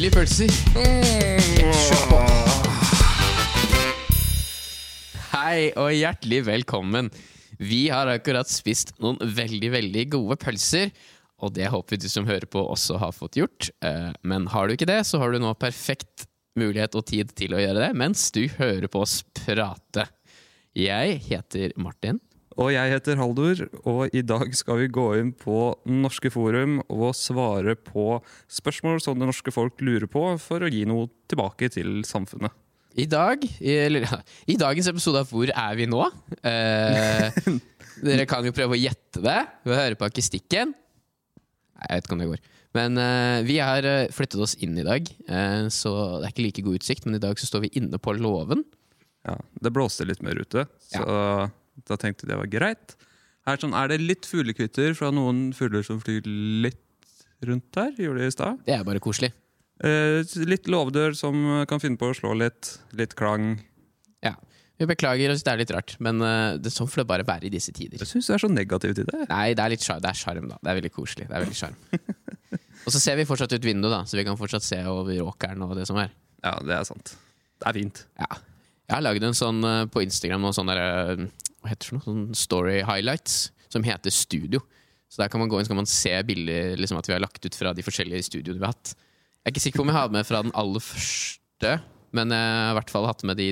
nydelige pølser. Kjør. Hei og hjertelig velkommen. Vi har akkurat spist noen veldig, veldig gode pølser. Og det håper vi du som hører på også har fått gjort. Eh, Men har du ikke det, så har du nå perfekt mulighet og tid til å gjøre det mens du hører på oss prate. Jeg heter Martin. Og jeg heter Haldor, og i dag skal vi gå inn på Norske Forum og svare på spørsmål som det norske folk lurer på, for å gi noe tilbake til samfunnet. I dag, eller, I dagens episode av Hvor er vi nå? Eh, dere kan jo prøve å gjette det ved å høre på akustikken. Nei, jeg vet ikke om det går. Men eh, vi har eh, flyttet oss inn i dag, eh, så det er ikke like god utsikt. Men i dag så står vi inne på låven. Ja, Det blåste litt mer ute, så da tenkte jeg det var greit. Her sånn, Er det litt fuglekvitter fra noen fugler som flyr litt rundt her? Gjorde de i stad? Det er bare koselig. Eh, litt låvedør som kan finne på å slå litt. Litt klang. Ja. Vi beklager hvis det er litt rart, men eh, det sånn får det bare være i disse tider. Jeg syns det er så negativt i det. Nei, det er litt sjarm, det er da. Det er veldig koselig. Det er veldig sjarm. Og så ser vi fortsatt ut vinduet, da, så vi kan fortsatt se over åkeren og det som er. Ja, det er sant. Det er fint. Ja. Jeg har lagd en sånn eh, på Instagram og sånne der, eh, hva heter det for noe? Sånn story highlights som heter Studio. Så der kan man gå inn så kan man se bilder liksom, at vi har lagt ut fra de forskjellige studioene vi har hatt. Jeg er ikke sikker på om jeg har med fra den aller første, men jeg har i hvert fall hatt med de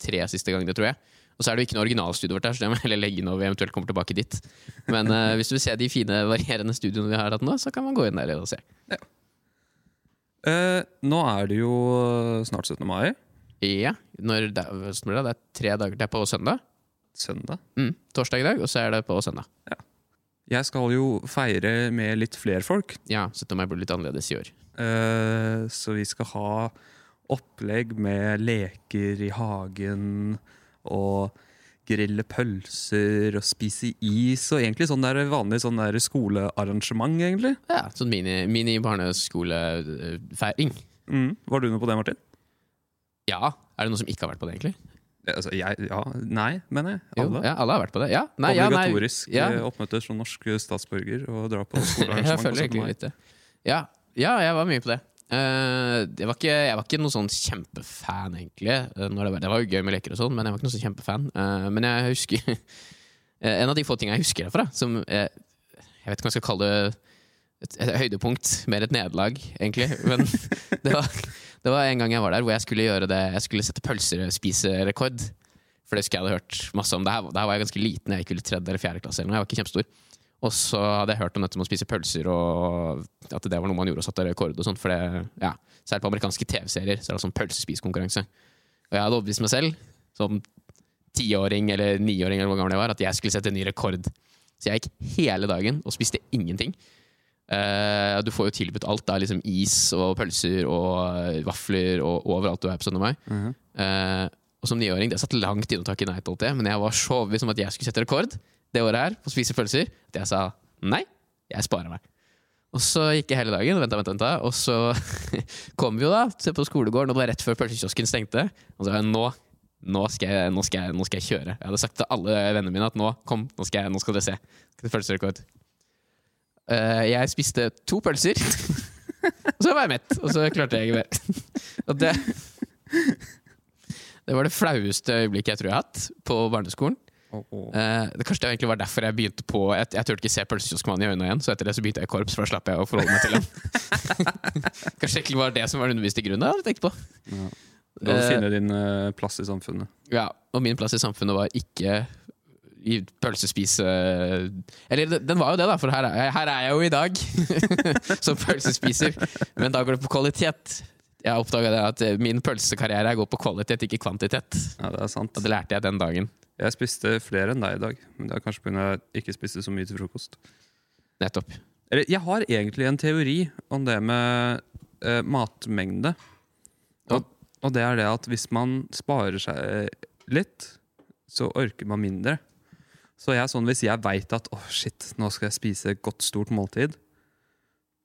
tre siste gangene, tror jeg. Og så er det jo ikke noe originalstudio vårt her, så det må jeg heller legge når vi eventuelt kommer tilbake dit. Men uh, hvis du vil se de fine, varierende studioene vi har hatt nå, så kan man gå inn der og se. Eh, nå er det jo snart 17. mai. Ja, når det, når det det er tre dager til på søndag. Søndag. Mm, torsdag i dag, og så er det på søndag. Jeg skal jo feire med litt flere folk. Ja, 17. jeg bli litt annerledes i år. Uh, så vi skal ha opplegg med leker i hagen og grille pølser og spise is. Og egentlig sånn der vanlig sånn der skolearrangement, egentlig. Ja, Sånn mini, mini. Mm. Var du noe på det, Martin? Ja, er det noen som ikke har vært på det, egentlig? Eh, Altså, jeg, ja, nei, mener jeg. Jo, Alle. ja, alle har vært på det. Ja, nei, nei. Obligatorisk Ja. eh, oppmøte som norsk statsborger og dra på Jeg skolearrangement. føler egentlig litt det. Ja, ja, jeg var mye på det. Uh, jeg, var ikke, jeg var ikke noen sånn kjempefan, egentlig. eh, det, var, det var jo gøy med leker og sånn, men jeg var ikke noen sånn kjempefan. Uh, men jeg husker eh, En av de få tingene jeg husker derfra, som jeg, Jeg vet ikke om jeg skal kalle det et, et høydepunkt, mer et nederlag, egentlig. Men det var, det var en gang jeg var der hvor jeg skulle gjøre det Jeg skulle sette pølsespiserekord. For det husker jeg hadde hørt masse om. Det var jeg ganske liten, jeg gikk vel tredje eller fjerde klasse. Jeg var ikke kjempestor. Og så hadde jeg hørt om dette med å spise pølser, og at det var noe man gjorde og satte rekord. og sånt, for det, ja, Særlig på amerikanske TV-serier så er det sånn pølsespisekonkurranse. Og jeg hadde overbevist meg selv, som tiåring eller niåring, eller hvor gammel at jeg skulle sette en ny rekord. Så jeg gikk hele dagen og spiste ingenting. Eh, du får jo tilbudt alt. da, liksom Is og pølser og eh, vafler og overalt du er på 17. mai. Mhm. uh, og som niåring, det satt langt inne å takke nei til alt det, men jeg var så overbevist om at jeg skulle sette rekord det året her på å spise pølser, at jeg sa nei, jeg sparer meg. Og så gikk jeg hele dagen og venta, venta, venta, og så kom vi jo da se på skolegården, og det var rett før pølsekiosken stengte. Og så sa jeg nå, nå, skal jeg, nå, skal jeg, nå skal jeg kjøre. Jeg hadde sagt til alle vennene mine at nå, kom, nå skal, jeg, nå skal dere se. Skal det. Eh, jeg spiste to pølser, og så var jeg mett. Og så klarte jeg ikke mer. Det Det var det flaueste øyeblikket jeg tror jeg har hatt på barneskolen. Oh, åh. Eh, det kanskje det egentlig var derfor jeg begynte på Jeg, jeg turte ikke se pølsekioskmannen i øynene igjen, så etter det så begynte jeg i korps, for da slapp jeg å forholde meg til ham. kanskje egentlig var det som var undervist i grunnen, jeg hadde tenkt på. Du må Eh, finne din eh, plass i samfunnet. Ja, og min plass i samfunnet var ikke i pølsespise... Eller den- var jo det, da, for her er, her er jeg jo i dag som pølsespiser. Men da går det på kvalitet. Jeg oppdaga at min pølsekarriere går på kvalitet, ikke kvantitet. Ja, det er sant. Og det lærte jeg den dagen. Jeg spiste flere enn deg i dag, men det er kanskje pga. jeg ikke spiste så mye til frokost. Nettopp. Eller, jeg har egentlig en teori om det med eh, matmengde. Og, og det er det at hvis man sparer seg litt, så orker man mindre. Så jeg er sånn, hvis jeg veit at oh shit, nå skal jeg spise et godt, stort måltid,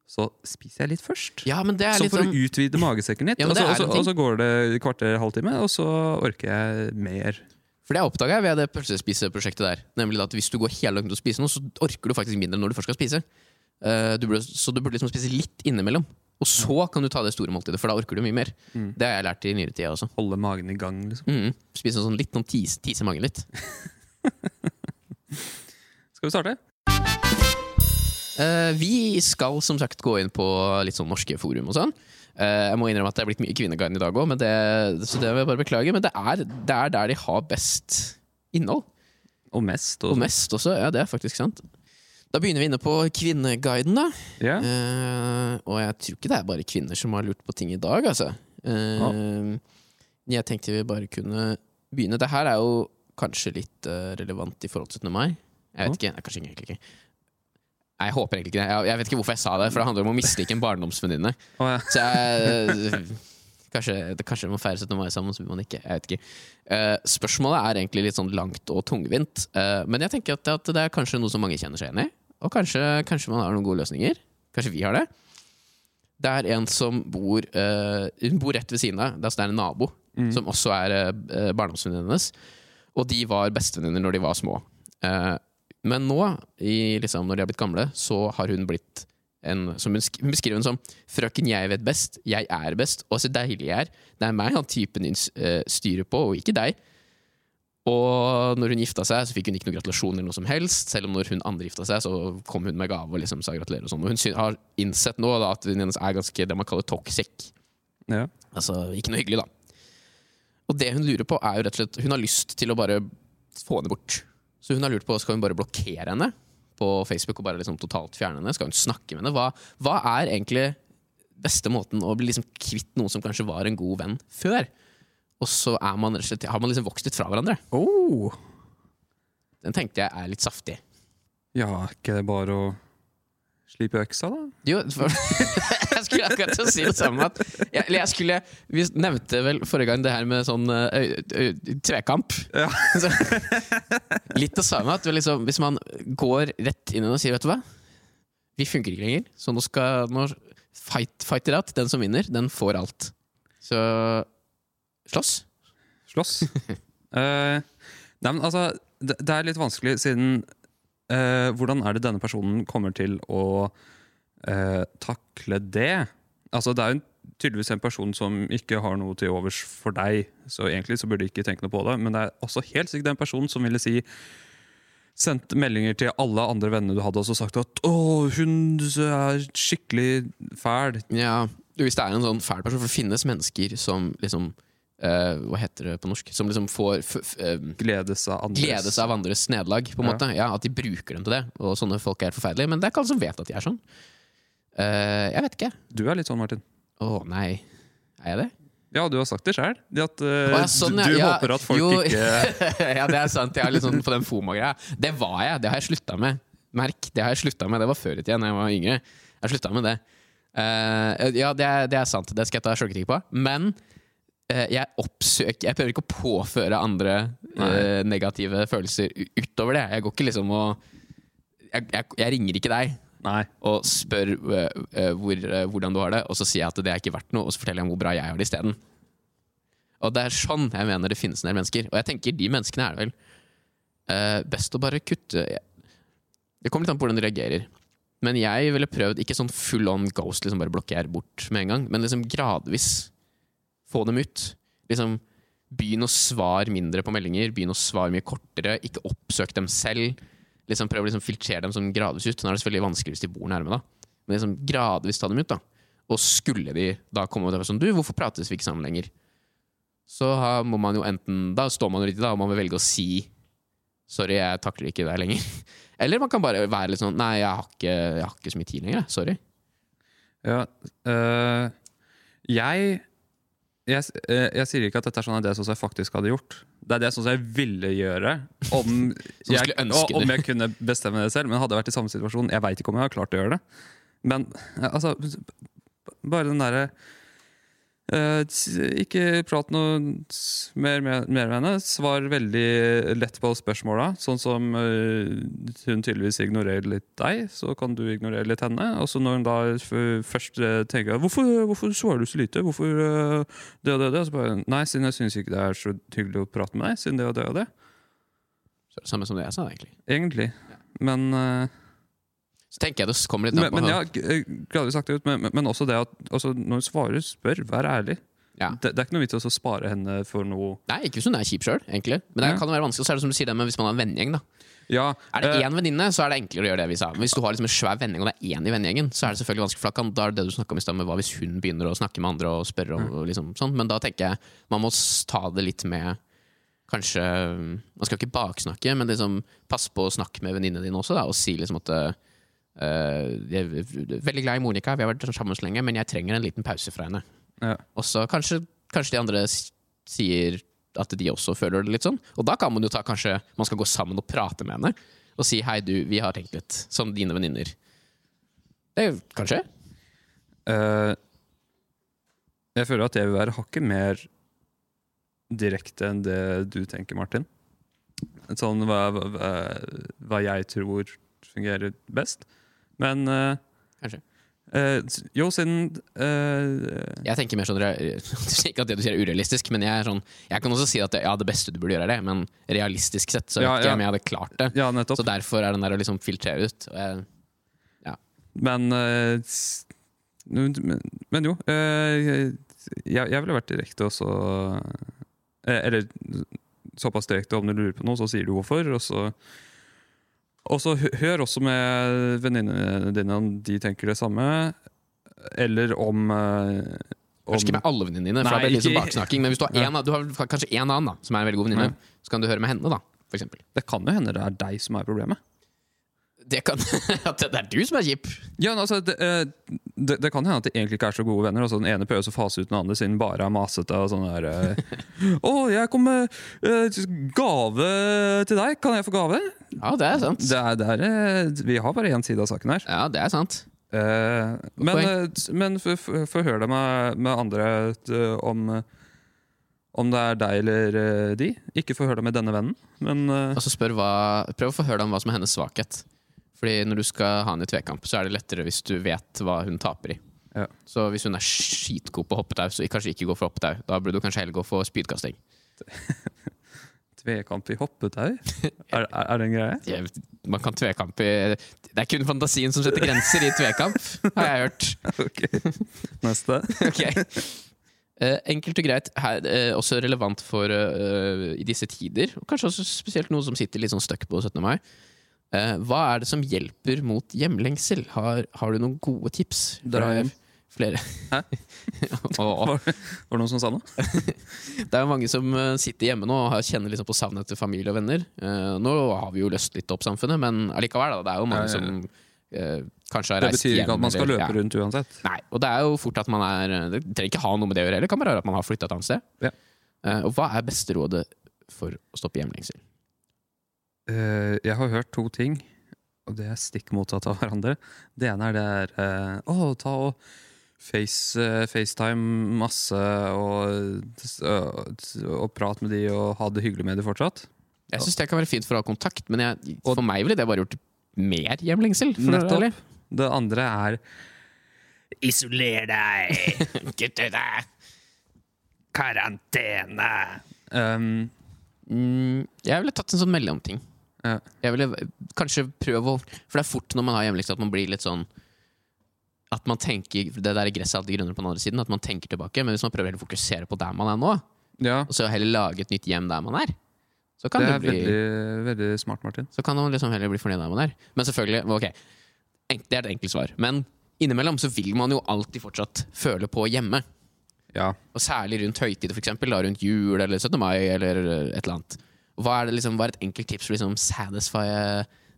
så spiser jeg litt først. Ja, men det er Så litt for sånn å utvide magesekken litt. Ja, og, så, og, så, og så går det et kvarter, halvtime, og så orker jeg mer. For det oppdaga jeg ved det pølsespiseprosjektet der. Nemlig at Hvis du går hele dagen til å spise noe, så orker du faktisk mindre når du først skal spise. Eh, du burde, så du burde liksom spise litt innimellom. Og så kan du ta det store måltidet, for da orker du mye mer. Mm. Det har jeg lært i nyere tid også. Holde magen i gang, liksom. Mm. Spise sånn litt, noen tise, tise magen litt. Skal vi starte? Uh, vi skal som sagt gå inn på litt sånn norske forum og sånn. Uh, jeg må innrømme at det er blitt mye Kvinneguiden i dag òg, så det vil jeg bare beklage. Men det er, det er der de har best innhold. Og mest. Og mest også. Ja, det er faktisk sant. Da begynner vi inne på Kvinneguiden, da. Yeah. Uh, og jeg tror ikke det er bare kvinner som har lurt på ting i dag, altså. Eh, Jeg tenkte vi bare kunne begynne. Det her er jo kanskje litt eh, relevant i forhold til 17. mai. Jeg vet ikke. Nei, kanskje egentlig ikke. Nei, Jeg håper egentlig ikke det. Jeg, vet ikke hvorfor jeg sa det, for det handler om å mislike en barndomsvenninne. Oh, ja. Så jeg Kanskje, det, kanskje man feirer 17. mai sammen, så vil man ikke. Jeg vet ikke. Eh, spørsmålet er egentlig litt sånn langt og tungvint. Eh, men jeg tenker at, det er kanskje noe som mange kjenner seg igjen i. Og kanskje, kanskje man har noen gode løsninger. Kanskje vi har det. Det er en som bor eh, Hun bor rett ved siden av. Det er altså en nabo som også er barndomsvenninnen hennes. Og de var bestevenninner når de var små. Eh, men nå, i, liksom, når de har blitt gamle, så har hun blitt en, som hun, hun beskriver henne som 'frøken jeg vet best, jeg er best, og så deilig jeg er'. Det er meg han typen din uh, styrer på, og ikke deg. Og når hun gifta seg, så fikk hun ikke noen gratulasjon eller noe som helst. Selv om når hun andre gifta seg, så kom hun med gave og liksom sa gratulerer. Og sånn. Og hun har innsett nå da, at hun hennes er ganske det man kaller toxic. Ja. Altså ikke noe hyggelig, da. Og det hun lurer på, er jo rett og slett Hun har lyst til å bare få henne bort. Så hun har lurt på skal hun bare blokkere henne på Facebook og bare liksom totalt fjerne henne. Skal hun snakke med henne? Hva, hva er egentlig beste måten å bli liksom kvitt noen som kanskje var en god venn før? Og så er man rett og slett, har man liksom vokst litt fra hverandre. Oh. Den tenkte jeg er litt saftig. ja, er ikke det bare å slipe øksa, da? Jo, for, jeg skulle akkurat til å si det samme. Jeg, eller jeg skulle, vi nevnte vel forrige gang det her med sånn ø, ø, tvekamp. Ja. Så, litt det samme. At liksom, hvis man går rett inn og sier vet du hva, vi funker ikke lenger, så nå skal nå fight, fight it out. Den som vinner, den får alt. Så slåss. Slåss. uh, nei, men altså, det, det er litt vanskelig siden uh, Hvordan er det denne personen kommer til å eh, takle det? Altså, det er jo tydeligvis en person som ikke har noe til overs for deg, så egentlig så burde du ikke tenke noe på det, men det er også helt sikkert en person som ville si Sendt meldinger til alle andre venner du hadde, og sagt at 'Å, hun er skikkelig fæl'. Ja, Hvis det er en sånn fæl person, for det finnes mennesker som liksom Uh, Hva heter det på norsk? Som liksom får f eh, Gledes av andres gledes av andres nederlag, på en Ja. måte. Ja, At de bruker dem til det. Og sånne folk er forferdelige. Men det er ikke alle som vet at de er sånn. Eh, jeg vet ikke. Du er litt sånn, Martin. Å nei. Er jeg det? Ja, du har sagt det sjøl. Uh, ja, sånn, du, ja. du Ja, håper at folk jo. ikke ja, det er sant. Jeg er litt sånn på den FOMO-greia. Det var jeg. Det har jeg slutta med. Merk, det har jeg slutta med. Det var før i tida, da jeg var yngre. Jeg slutta med det. Uh, ja, det er, det er sant. Det skal jeg ta sjølkritikk på. Men uh, jeg oppsøker Jeg prøver ikke å påføre andre uh, negative følelser utover det. Jeg går ikke liksom og jeg, jeg, jeg ringer ikke deg Nei. og spør uh, uh, hvor, uh, hvordan du har det, og så sier jeg at det er ikke verdt noe, og så forteller jeg om hvor bra jeg har det isteden. Og det er sånn jeg mener det finnes en del mennesker. Og jeg tenker de menneskene er det vel best å bare kutte Det kommer litt an på hvordan de reagerer. Men jeg ville prøvd ikke sånn full on ghost, liksom bare blokkere bort med en gang, men liksom gradvis få dem ut. Liksom Begynn å svare mindre på meldinger, begynn å svare mye kortere, ikke oppsøk dem selv liksom prøve å liksom filtrere dem sånn gradvis ut. Nå er det selvfølgelig vanskelig hvis de bor nærme, da. Men liksom gradvis ta dem ut. da. Og skulle de da komme og være sånn Du, hvorfor prates vi ikke sammen lenger? Så må man jo enten Da står man jo litt i det, og man vil velge å si Sorry, jeg takler ikke deg lenger. Eller man kan bare være litt sånn Nei, jeg har ikke, jeg har ikke så mye tid lenger. Sorry. Ja, øh, jeg, jeg øh, Jeg sier ikke at dette er sånn at det er sånn som jeg faktisk hadde gjort. Det er det sånn som jeg ville gjøre om, jeg, om jeg kunne bestemme det selv. Men hadde jeg vært i samme situasjon Jeg veit ikke om jeg har klart å gjøre det. Men øh, altså Bare den derre ikke prat noe mer med, mer med henne. Svar veldig lett på spørsmåla. Sånn som øh, hun tydeligvis ignorerer litt deg, så kan du ignorere litt henne. Og så når hun da først øh, tenker hvorfor, 'Hvorfor svarer du så lite?' Hvorfor det og det og det? Så bare Nei, siden jeg syns ikke det er så hyggelig å prate med deg. Siden det og det og det. Så, det samme som det jeg sa, egentlig. Egentlig. Men øh, Så tenker jeg det kommer litt Men, an på men ja, eh, gradvis sagt det ut, men, men- men også det at altså, når du svarer, spør, vær ærlig. Ja. Det, det er ikke noe vits i å spare henne for noe Nei, ikke hvis hun er kjip sjøl. Men det Ja. kan være vanskelig. Så er det som du sier det, men hvis man har en vennegjeng, da. Ja, Er det eh, én venninne, så er det enklere å gjøre det vi sa. Men hvis du har liksom en svær vennegjeng, og det er én i vennegjengen, så er det selvfølgelig vanskelig. For da, er det det du snakka om i stad, med hva hvis hun begynner å snakke med andre og spørre om og liksom sånn. Men da tenker jeg man må ta det litt med Kanskje Man skal ikke baksnakke, men liksom pass på å snakke med venninnene dine også, da, og si liksom at eh, jeg er veldig glad i Monica, vi har vært sammen så lenge, men jeg trenger en liten pause fra henne. ja. Og så kanskje, kanskje de andre sier at de også føler det litt sånn. Og da kan man jo ta kanskje Man skal gå sammen og prate med henne og si 'hei, du, vi har tenkt litt', som dine venninner. Det er kanskje? Uh, jeg føler at jeg vil være hakket mer direkte enn det du tenker, Martin. Sånn hva, hva, hva jeg tror fungerer best. Men eh, Kanskje. Uh, jo, siden uh, Jeg tenker mer sånn Ikke at det du sier er urealistisk, men jeg sånn Jeg kan også si at det, ja, det beste du burde gjøre, er det, men realistisk sett så vet Ja, ikke jeg om jeg hadde klart det. Ja. Så derfor er den der å liksom filtrere ut. Jeg, Men, uh, men, men jo jeg, jeg ville vært direkte også Eller såpass direkte om du lurer på noe, så sier du hvorfor. Og så, og så hør også med venninnene dine om de tenker det samme. Eller om, eh, om Kanskje ikke med alle venninnene dine, for Nei, det er litt sånn baksnakking. Men hvis du har, en, du har kanskje én annen da, som er en veldig god venninne, så kan du høre med henne, da. For eksempel. Det kan jo hende det er deg som er problemet. Det kan At det er du som er kjip. Ja, altså, det, eh, det, det kan hende at de egentlig ikke er så gode venner. Altså, den ene prøver å fase ut den andre siden bare er masete. og sånn der eh, 'Å, jeg kom med uh, gave til deg. Kan jeg få gave?' Ja, det er sant. Det er, det er, vi har bare én side av saken her. Ja, det er sant. Uh, men eh, men få høre det med, med andre om om det er deg eller de. Ikke forhør deg med denne vennen, men uh... altså hva, Prøv å forhøre deg om hva som er hennes svakhet. Fordi når du skal ha henne i tvekamp, så er det lettere hvis du vet hva hun taper i. Ja. Så hvis hun er skitgod på hoppetau, så kanskje ikke gå for hoppetau. Da burde du kanskje heller gå for spydkasting. tvekamp i hoppetau? Er, er, er det en greie? Ja, Man kan tvekamp i Det er kun fantasien som setter grenser i tvekamp, har jeg hørt. Ok, Neste. Ok. Eh, enkelt og greit, her, eh, også relevant for eh, i disse tider, og kanskje også spesielt noen som sitter litt sånn stuck på 17. mai. Eh, hva er det som hjelper mot hjemlengsel? Har, har du noen gode tips? Dra hjem. Flere. Hæ? og, Var, var det noen som sa noe? det er jo mange som eh, sitter hjemme nå og kjenner liksom på savnet til familie og venner. Eh, nå har vi jo løst litt opp samfunnet, men allikevel, da, det er jo mange som eh, kanskje har Det reist betyr hjem. ikke at man skal løpe rundt uansett. Nei, og det er jo fort at man er Det trenger ikke ha noe med det å gjøre heller, det kan bare være at man har flytta et annet sted. Ja. Eh, og hva er beste rådet for å stoppe hjemlengsel? Eh, jeg har hørt to ting, og det er stikk motsatt av hverandre. Det ene er det er eh, Å, ta og face, uh, FaceTime masse og, og prat med de og ha det hyggelig med de fortsatt. Jeg syns det kan være fint for å ha kontakt, men jeg, Og- for meg ville det bare gjort mer hjemlengsel. Nettopp. Det andre er Isoler deg! Deg! karantene. Um, Mm, jeg ville tatt en sånn mellomting. Ja. Jeg ville kanskje prøve å For det er fort når man har hjemmelekse at man blir litt sånn At man tenker Det der gresset er alltid grønnere på den andre siden. At man tenker tilbake Men hvis man prøver å fokusere på der man er nå, ja, og så heller lage et nytt hjem der man er, så kan det det, er bli veldig, veldig smart, Martin. Så kan man liksom heller bli fornøyd der man er. Men selvfølgelig, ok Det er et enkelt svar. Men innimellom så vil man jo alltid fortsatt føle på hjemme. Ja. Og særlig rundt høytider, eksempel, rundt jul eller 17. mai eller et eller annet. Hva er, det liksom, hva er et enkelt tips for å liksom satisfy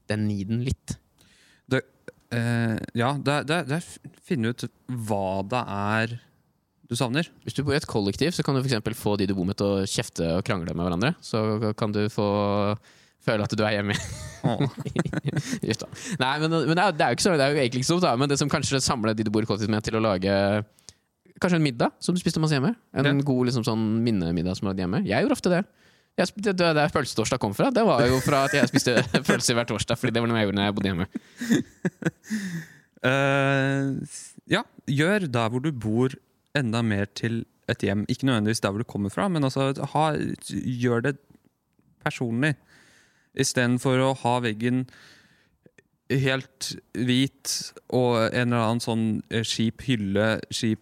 den needen litt? Det, eh, ja, det, det, det er finne ut hva det er du savner. Hvis du bor i et kollektiv, så kan du for få de du bor med til å kjefte og krangle med hverandre. Så kan du få føle at du er hjemme. Just da. Nei, men, men det, er, jo ikke så, det er jo egentlig ikke så dumt. Men det som kanskje samler de du bor i kollektiv med, til å lage Kanskje en middag som du spiste masse hjemme. En Ja. god liksom, sånn minnemiddag som du lagde hjemme. Jeg gjorde ofte det. Jeg, det, det der pølsetorsdag kom fra, det var jo fra at jeg spiste pølse hver torsdag. Fordi det var noe jeg gjorde når jeg bodde hjemme. Uh, ja, gjør der hvor du bor enda mer til et hjem. Ikke nødvendigvis der hvor du kommer fra, men altså, ha, gjør det personlig. Istedenfor å ha veggen helt hvit og en eller annen sånn eh, skip hylle, skip,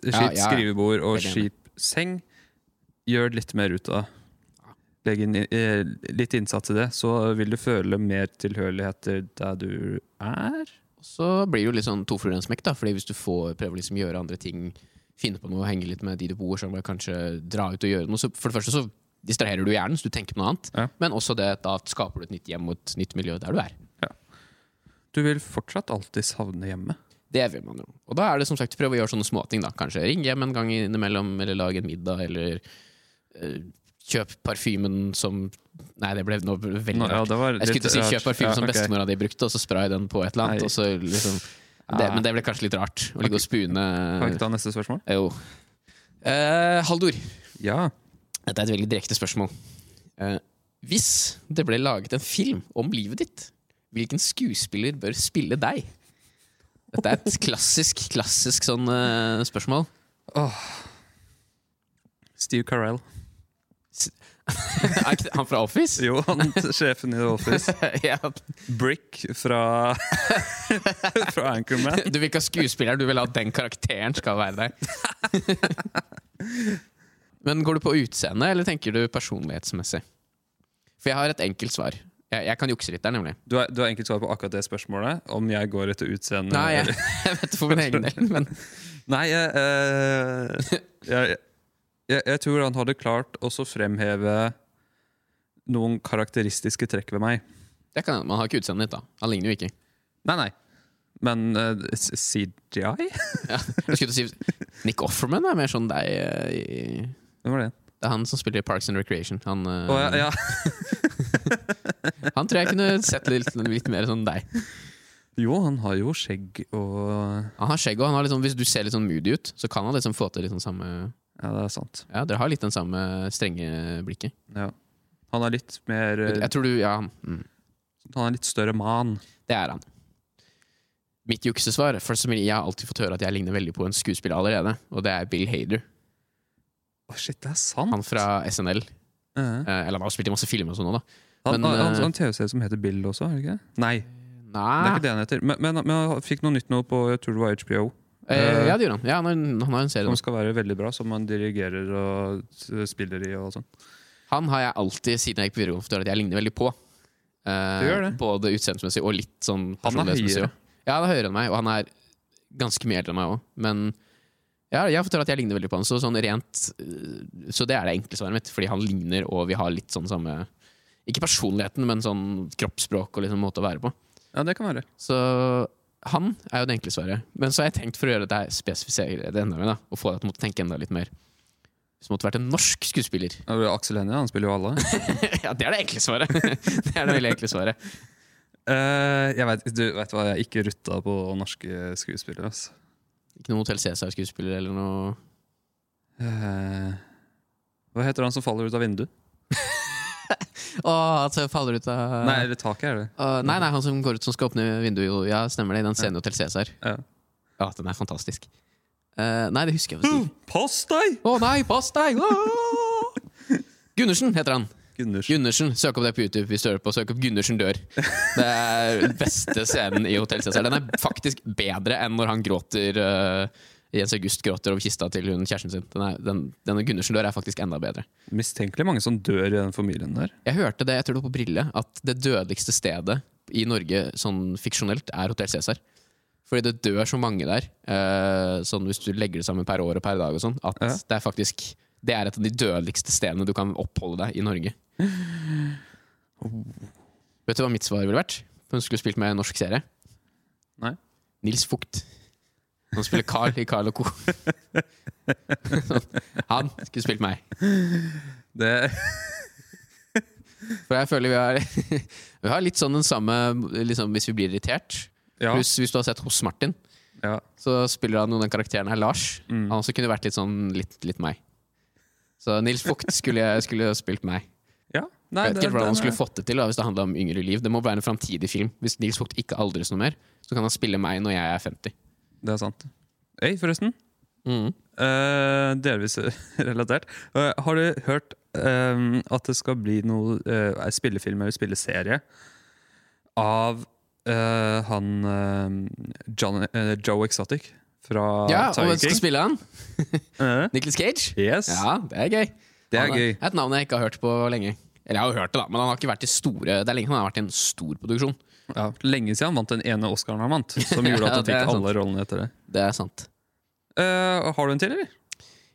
skip Ja, ja. skrivebord og skip seng. Gjør litt mer ut av det. Legg inn eh, litt innsats i det, så vil du føle mer tilhørighet til der du er. Så blir det jo litt sånn to fluer i en smekk, da. Fordi hvis du får prøve å liksom gjøre andre ting, finne på noe, henge litt med de du bor sammen med, kanskje dra ut og gjøre noe, så for det første så distraherer du hjernen, så du tenker på noe annet. Ja. Men også det da skaper du et nytt hjem og et nytt miljø der du er. Du vil fortsatt alltid savne hjemmet. Det vil man jo. Og da er det som sagt prøve å gjøre sånne småting, da. Kanskje ringe hjem en gang innimellom, eller lage en middag, eller eh, kjøp parfymen som Nei, det ble noe veldig rart. ja, rart. det var Jeg skulle ikke til å si kjøp parfymen Ja, som ok. bestemora di brukte, og så spray den på et eller annet. Så liksom det, Ah. Men det ble kanskje litt rart å ligge og spune Kan vi ikke ta neste spørsmål? Jo. Uh, Haldor, Ja. dette er et veldig direkte spørsmål. Uh, hvis det ble laget en film om livet ditt, hvilken skuespiller bør spille deg? Dette er et klassisk, klassisk sånn uh, spørsmål. Steve Carell. er ikke det han fra Office? Jo, han sjefen i The Office. ja, Brick fra, fra Anchorman. du vil ikke ha skuespilleren, du vil at den karakteren skal være der. Men går du på utseende, eller tenker du personlighetsmessig? For jeg har et enkelt svar. Jeg, jeg kan jukse litt der, nemlig. Du har, du har enkelt svar på akkurat det spørsmålet. Om jeg går etter utseende. Nei, jeg, jeg vet det for min egen del, men Nei jeg, eh, jeg, jeg, jeg tror han hadde klart å fremheve noen karakteristiske trekk ved meg. det kan, man har ikke utseendet ditt, da. Han ligner jo ikke. Nei, nei. Men uh, CGI? Ja, jeg skulle si Nick Offerman er mer sånn deg. eh, i- Hvem var det? Det er han som spiller i Parks and Recreation. Han, uh, oh, ja, ja. han tror jeg kunne sett litt, litt mer sånn deg. Jo, han har jo skjegg og Han har skjegg, og han har sånn, hvis du ser litt sånn moody ut, så kan han liksom få til litt sånn samme Ja, det er sant. Ja, dere har litt den samme strenge blikket. Ja. Han er litt mer eh, Jeg tror du Ja, mm, Han er litt større man. det er han. Mitt juksesvar for som Jeg har alltid fått høre at jeg ligner veldig på en skuespiller allerede, og det er Bill Hader. Oh, shit, det er sant! Han fra SNL. Uh -huh. eller han har spilt i masse filmer og sånn òg, da. Han Men, han- han eh, har en TV-serie som heter Bill også, er det ikke? Nei, Nei. det er ikke det han heter. Men, men, men han fikk noe nytt nå på jeg tror det var HBO. Eh, Ja, det gjør han. Ja, han har, han har en serie Som nå. skal være veldig bra, som han dirigerer og spiller i. og sånn Han har jeg alltid, siden jeg gikk på videregående, at jeg ligner veldig på. Eh, Det gjør det. Både utseendsmessig og litt sånn Han er personlighetsmessig høyere. også. Ja, han er høyere enn meg, og han er ganske mye eldre enn meg òg. Men ja, jeg høre at jeg ligner veldig på han. Så, sånn rent, eh, så det er det enkle svaret mitt, fordi han ligner, og vi har litt sånn samme Ikke personligheten, men sånn kroppsspråk og liksom måte å være på. Ja, det kan være. Så han er jo det enkle svaret. Men så har jeg tenkt for å gjøre det spesifisere det enda mer, da, og få deg til å tenke enda litt mer. Hvis det måtte vært en norsk skuespiller. Ja, Aksel Hennie, han spiller jo alle. ja, det er det enkle svaret. det er det veldig enkle svaret. Uh, jeg vet, du vet hva, jeg er ikke rutta på norske skuespillere. Altså. Ikke noen Hotell Cæsar-skuespiller eller noe uh, hva heter han som faller ut av vinduet? Å, jeg faller ut av Nei, eller taket, er det. Uh, nei, nei, han som går ut som skal åpne vinduet. Ja, stemmer det. I den scenen i Hotell Cæsar. Ja. Ja, den er fantastisk. Uh, nei, det husker jeg faktisk ikke. Pass deg! Å nei, pass deg! Oh! Gundersen heter han. Gundersen. Gundersen, Søk opp det på YouTube hvis du hører på. Søk opp 'Gundersen dør'. Det er beste scenen i Hotell Cæsar. Den er faktisk bedre enn når han gråter uh, Jens August gråter over kista til hun kjæresten sin. Den er, den, denne Gundersen dør er faktisk enda bedre. Mistenkelig mange som dør i den familien der. Jeg hørte det, jeg tror det var på Brille, at det dødeligste stedet i Norge sånn fiksjonelt er Hotell Cæsar. Fordi det dør så mange der, eh, sånn hvis du legger det sammen per år og per dag, og sånn, at Ja. det er faktisk det er et av de dødeligste stedene du kan oppholde deg i Norge. Vet du hva mitt svar ville vært? Hun skulle spilt med en norsk serie. Nei. Nils Fugt. Han spiller Carl i Carl Co. Han skulle spilt meg. Det, For jeg føler vi har, vi har litt sånn den samme liksom, Hvis vi blir irritert. ja, Pluss hvis du har sett hos Martin, ja. så spiller han noen den karakteren her, Lars. Mm. Han også kunne vært litt sånn litt, litt meg. Så Nils Vogt skulle, skulle spilt meg. ja. Nei, Jeg vet ikke hvordan han skulle fått det til da, hvis det handla om yngre liv. Det må være en framtidig film. Hvis Nils Vogt ikke aldres noe mer, så kan han spille meg når jeg er 50. Det er sant. Hei, forresten. Mm. Uh, delvis relatert. Uh, har du hørt uh, at det skal bli noe spillefilm eller spilleserie av han John, Joe Exotic fra Ja, og hvem skal spille han? Nicholas Cage? yes, Ja, det er gøy. det er Han gøy. Et navn jeg ikke har hørt på lenge. Eller jeg har hørt det, da, men han har ikke vært i store Det er lenge han har vært i en stor produksjon. Ja, lenge siden han vant den ene Oscaren han vant, som gjorde at han fikk alle rollene etter det. Det er sant. Eh, har du en til, eller?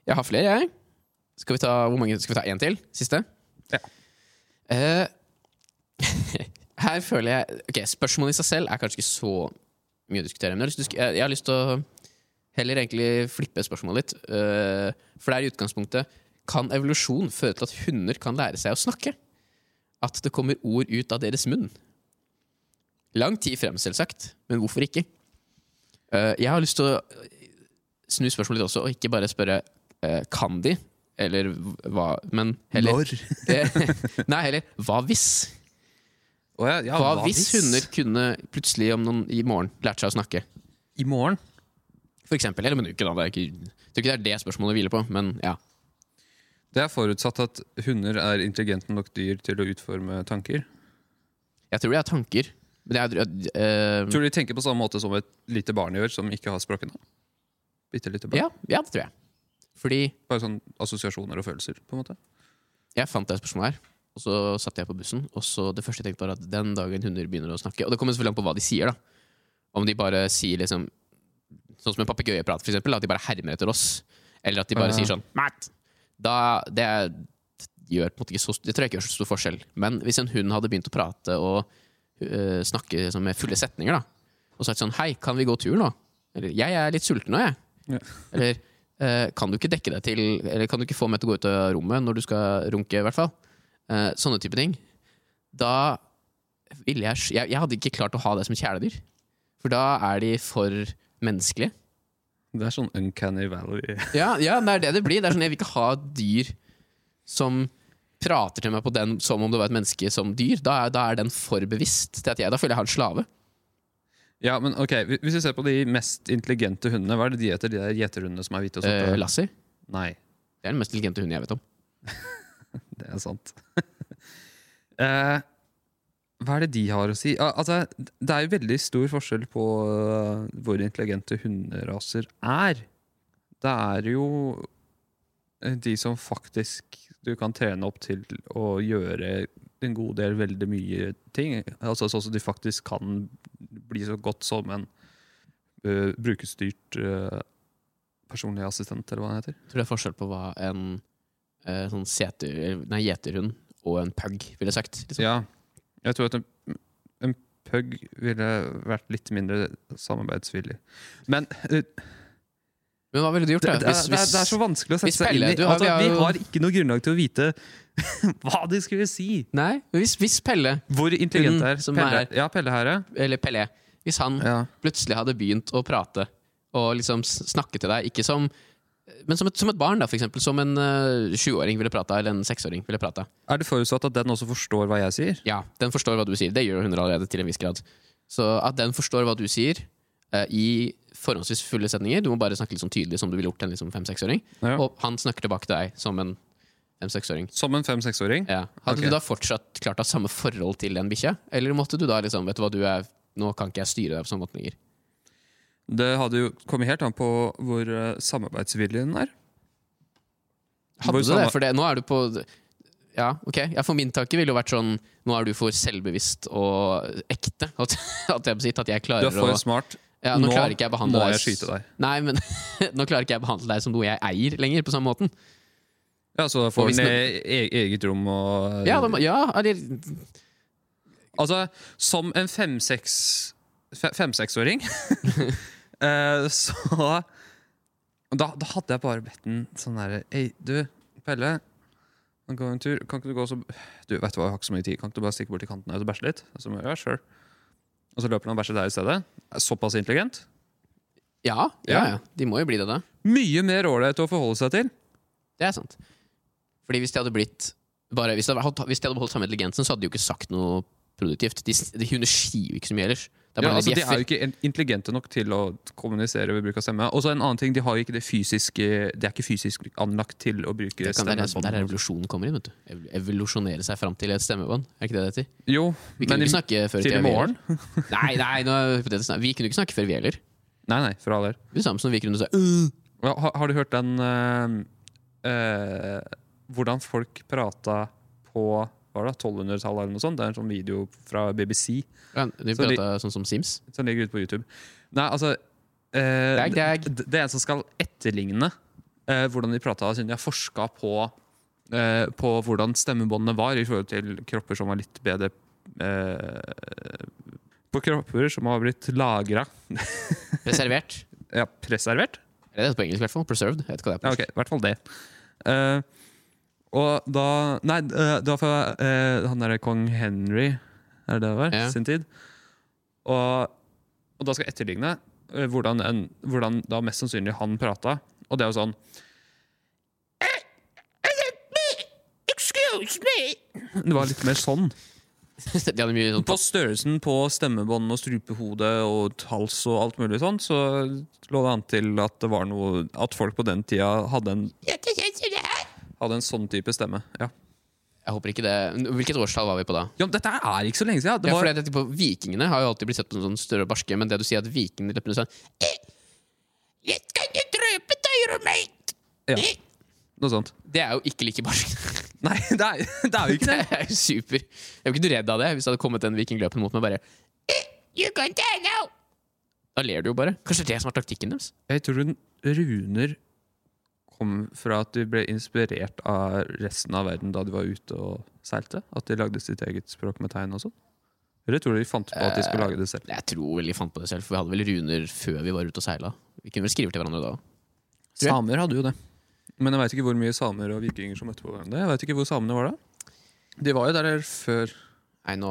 Jeg har flere, jeg. Skal vi ta hvor mange, skal vi ta én til? Siste? Ja. Eh, her føler jeg Ok, Spørsmålet i seg selv er kanskje ikke så mye å diskutere. Men jeg har lyst til, å jeg, jeg har lyst til å heller egentlig flippe spørsmålet litt. Eh, for det er i utgangspunktet Kan evolusjon føre til at hunder kan lære seg å snakke? At det kommer ord ut av deres munn? Lang tid frem, selvsagt, men hvorfor ikke? Uh, jeg har lyst til å snu spørsmålet litt også, og ikke bare spørre uh, kan de, eller hva, men heller Nei, heller hva hvis? Oh, ja, ja, Hva hvis hunder kunne plutselig om noen, i morgen lært seg å snakke? I morgen? For eksempel. Eller om en uke, da. Er jeg tror ikke det er det spørsmålet hviler på, men ja. Det er forutsatt at hunder er intelligente nok dyr til å utforme tanker. Jeg tror de har tanker. Jeg, eh, Tror du de tenker på samme måte som et lite barn gjør, som ikke har språkene? Bitte lite barn. ja, ja, det tror jeg. Fordi Bare sånn assosiasjoner og følelser, på en måte. jeg fant det spørsmålet her, og så satte jeg på bussen, og så det første jeg tenkte var at den dagen hunder begynner å snakke Og det kommer selvfølgelig an på hva de sier, da. Om de bare sier liksom Sånn som en papegøyeprat, eksempel. At de bare hermer etter oss. Eller at de bare Ja. sier sånn Mat! Da, det gjør på en måte ikke så, det tror jeg ikke gjør så stor forskjell. Men hvis en hund hadde begynt å prate og øh, snakke liksom, med fulle setninger, da, og sagt sånn Hei, kan vi gå tur nå? Eller Jeg er litt sulten nå, jeg. Ja. Eller eh, kan du ikke dekke deg til Eller kan du ikke få meg til å gå ut av rommet når du skal runke, i hvert fall? Eh, sånne type ting. Da ville jeg, jeg Jeg hadde ikke klart å ha det som kjæledyr. For da er de for menneskelige. Det er sånn uncanny valley. Ja, ja, det er det det blir. Det er sånn, jeg vil ikke ha dyr som prater til meg på den som om det var et menneske som dyr. Da er, da er den for bevisst til at jeg Da føler jeg har en slave. Ja, men ok, Hvis vi ser på de mest intelligente hundene, hva er det de heter? De der gjeterhundene som er hvite og Eh, sorte? Lassie. Nei, Det er den mest intelligente hunden jeg vet om. det er sant. eh, hva er det de har å si? Altså, det er jo veldig stor forskjell på uh, hvor intelligente hunderaser er. Det er jo eh, de som faktisk du kan trene opp til å gjøre en god del veldig mye ting. Altså Sånn at de faktisk kan bli så godt som en uh, brukerstyrt uh, personlig assistent, eller hva det heter. Jeg tror det er forskjell på hva en uh, sånn seter, nei, gjeterhund og en pug ville sagt. Liksom. Ja, jeg tror at en, en pug ville vært litt mindre samarbeidsvillig. Men uh, Men hva ville du gjort? det, da? det, Hvis, det, er, det er så vanskelig å sette seg inn i. Altså, vi har ikke noe grunnlag til å vite hva de skulle si. nei, hvis, hvis Pelle, Hvor intelligent Hun er. Pelle, er- ja, Pelle her, eller Pelle. hvis han ja. plutselig hadde begynt å prate og liksom snakke til deg, ikke som men som et, som et barn, da, for eksempel. Som en uh, sjuåring ville prata, eller en seksåring ville prata. Er det forutsatt at den også forstår hva jeg sier? Ja, den forstår hva du sier. Det gjør hun allerede til en viss grad. Så at den forstår hva du sier eh, i forholdsvis fulle setninger Du må bare snakke litt sånn tydelig som du ville gjort en liksom fem-seksåring. Ja. Og han snakker tilbake til deg som en fem-seksåring. Som en fem-seksåring? Ja. Hadde okay. du da fortsatt klart å ha samme forhold til den bikkja? Eller måtte du da liksom Vet du hva, du er Nå kan ikke jeg styre deg på sånn måte lenger. Det hadde jo kommet helt an på hvor uh, samarbeidsviljen er. Hadde Hvor du det? For det, nå er du på Ja, ok. Ja, for min tanke ville jo vært sånn Nå er du for selvbevisst og ekte. At, at jeg, at jeg Du klarer er for å smart. Ja, nå, nå klarer ikke jeg behandle må deg jeg skyte deg. Nei, men nå klarer ikke jeg behandle deg som noe jeg eier lenger, på samme måten. Ja, Så får hvis ned e eget rom og Ja, da, ja eller Altså, som en fem-seksåring fe- fem-seksåring eh, Så da, da hadde jeg bare bedt den sånn derre Hei, du, Pelle. Kan gå en tur. Kan ikke du gå så Du, vet du hva, jeg har ikke så mye tid. Kan ikke du bare stikke bort til kanten og bæsje litt? Så, ja, sure. Og så løper han og bæsjer der i stedet. Såpass intelligent. ja, ja, ja. De må jo bli det, da. Mye mer ålreit å forholde seg til. Det er sant. Fordi hvis de hadde blitt bare, hvis, de hadde, holdt- hvis de hadde beholdt samme intelligensen, så hadde de jo ikke sagt noe produktivt. De, de hun sier jo ikke så mye ellers. Det er Ja, altså, de er jo ikke intelligente nok til å kommunisere ved bruk av stemme. Og så en annen ting, de har ikke det fysiske De er ikke fysisk anlagt til å bruke Det kan, det er der revolusjonen kommer inn. vet du Evolusjonere seg fram til et stemmebånd. Er ikke det det heter? Jo, Vi kunne men ikke snakke før til i morgen? Nei, nei, nå vi kunne ikke snakke før vi heller. Nei, nei, for all del. Det samme som vi kunne si uh. Ja, Har, har du hørt den uh, uh, Hvordan folk prata på var det, 1200-tallet eller noe sånt? Det er en sånn video fra BBC Ja, De Så de- sånn som Sims. som ligger ute på YouTube. Nei, altså eh, gag, gag. Det, det er en som skal etterligne eh, hvordan de prata, siden de har forska på, eh, på hvordan stemmebåndene var i forhold til kropper som var litt bedre eh, På kropper som har blitt lagra Preservert. Ja, preservert? Det Er det på engelsk, i hvert fall? Preserved. Jeg vet hva det er Ja, på ok, i hvert fall det. Eh, og da Nei, eh, det var fra eh, han derre kong Henry, er det det var? Ja. Sin tid. Og, og da skal jeg etterligne eh, hvordan, en, hvordan da mest sannsynlig han prata. Og det er jo sånn Excuse me! Det var litt mer sånn. Sånn På størrelsen på stemmebånd og strupehode og hals og alt mulig sånn, så lå det an til at det var noe At folk på den tida hadde en Hadde en sånn type stemme. Ja, Jeg håper ikke det Hvilket årstall var vi på da? ja men Dette er ikke så lenge siden. Det var, ja, fordi, på Vikingene har jo alltid blitt sett på som sånn større og barske, men det du sier at vikingene løper sånn «Eh, Jeg kan ikke drøpe døyre, mate Ja. noe sånt. Det er jo ikke like barsk. Nei, det er, det er jo ikke Det det. er jo super. Jeg var ikke redd av det hvis det hadde kommet en viking løpende mot meg bare «Eh, You can die now! Da ler du jo bare. Kanskje det er det som er taktikken deres? Jeg tror hun- runer kom fra at de ble inspirert av resten av verden da de var ute og seilte. At de lagde sitt eget språk med tegn og sånn. Eller tror du de fant på at de skulle lage det selv? Jeg tror vel de fant på det selv, for vi hadde vel runer før vi var ute og seila. Vi kunne vel skrive til hverandre da. Samer hadde jo det. Men jeg veit ikke hvor mye samer og vikinger som møtte på hverandre. Jeg vet ikke hvor samene var da. De var jo der før Nei, nå.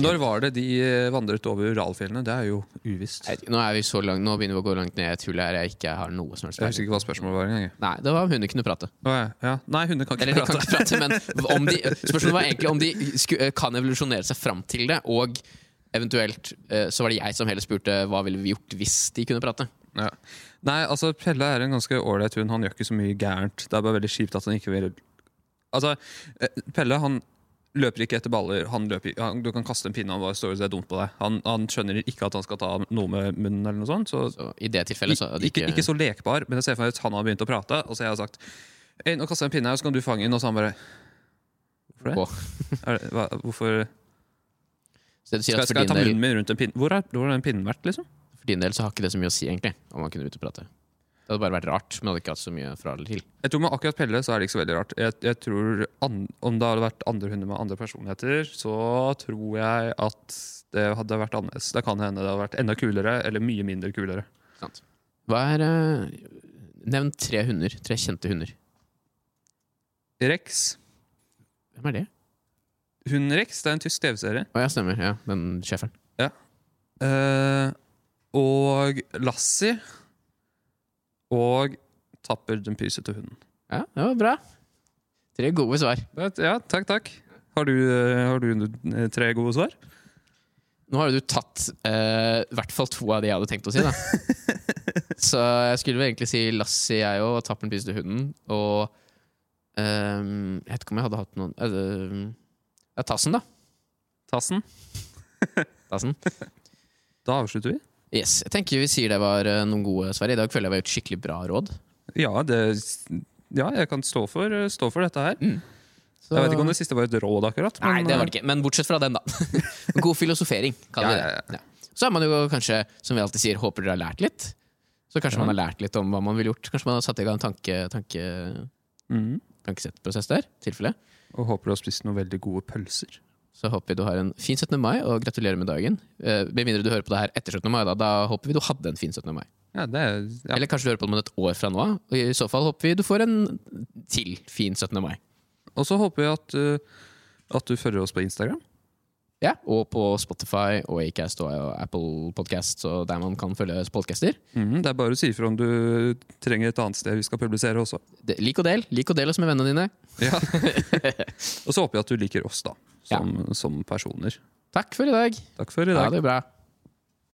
Når var det de eh, vandret over Uralfjellene? Det er jo uvisst. Jeg. Nå er vi så langt, nå begynner vi å gå langt ned i et hull her jeg ikke har noe som helst Jeg husker ikke hva spørsmålet var engang. Nei, det var om hunder kunne prate. Oh, ja. Ja. Nei, hunder kan ikke Eller de kan prate. ikke prate, men om de, spørsmålet var egentlig om de sku, eh, kan evolusjonere seg fram til det, og eventuelt eh, så var det jeg som heller spurte hva ville vi gjort hvis de kunne prate. Ja. Nei, altså Pelle er en ganske ålreit hund. Han gjør ikke så mye gærent. Det er bare veldig kjipt at han ikke vil Altså, Pelle han løper ikke etter baller. Han løper, han, du kan kaste en pinne, han bare står og ser dumt på deg. Han, han skjønner ikke at han skal ta noe med munnen, eller noe sånt. Så, Så I det tilfellet så hadde ikke, ikke så lekbar, men jeg ser for meg at han har begynt å prate, og så har jeg sagt «Hei, nå kaster jeg en pinne her, så kan du fange den. Og så han bare Hvorfor det? Det hva, hvorfor Så det skal, skal jeg ta munnen min rundt en pinne? Hvor har, hvor har den pinnen vært, liksom? for din del så har ikke det så mye å si, egentlig, om man kunne ut og prate. Det hadde bare vært rart, men hadde ikke hatt så mye fra eller til. Jeg tror Med akkurat Pelle så er det ikke så veldig rart. Jeg, jeg tror an, Om det hadde vært andre hunder med andre personligheter, så tror jeg at det hadde vært annerledes. Det kan hende det hadde vært enda kulere, eller mye mindre kulere. Sant. Hva er eh, Nevn tre hunder. Tre kjente hunder. Rex. Hvem er det? Hunden Rex, det er en tysk TV-serie. Å ja, stemmer. Ja, Den schæferen. Uh, og Lassie. Og Tapper, den pysete hunden. Ja, det var bra. Tre gode svar. Ja, takk, takk. Har du, eh, har du eh, tre gode svar? Nå har jo du tatt eh, i hvert fall to av de jeg hadde tenkt å si. da Så jeg skulle vel egentlig si Lassie, jeg òg, og Tapperen piste hunden. Og um, Jeg vet ikke om jeg hadde hatt noen uh, Ja, Tassen, da. Tassen. Tassen. Da avslutter vi. Yes, Jeg tenker vi sier det var eh, noen gode Sverre. I dag føler jeg vi har gjort skikkelig bra råd. Ja, det, ja jeg kan stå for, stå for dette her. Så... Jeg vet ikke om det siste var et råd, akkurat. Nei, det var det ikke. Men bortsett fra den, da. God filosofering, kaller vi Ja, det. ja. Så er man jo kanskje, som vi alltid sier, håper dere har lært litt. Så kanskje man har lært litt om hva man ville gjort. Kanskje man har satt i gang en tanke, tanke, mm. tankesettprosess der. tilfelle. Og håper du har spist noen veldig gode pølser. Så håper vi du har en fin 17. mai, og gratulerer med dagen. Eh, Med mindre du hører på det her etter 17. mai, da, da håper vi du hadde en fin 17. mai. Ja, det er, ja. Eller kanskje du hører på det om et år fra nå av. I så fall håper vi du får en til fin 17. mai. Og så håper vi at, uh, at du følger oss på Instagram. Ja, Og på Spotify og Acast og Apple Podcast, og der man kan følge podcaster. Mhm, Det er bare å si ifra om du trenger et annet sted vi skal publisere også. Det- Lik og del. Lik og del oss med vennene dine. Ja. og så håper jeg at du liker oss, da. Som, som personer. Takk for i dag. Takk for i dag. Ha det bra.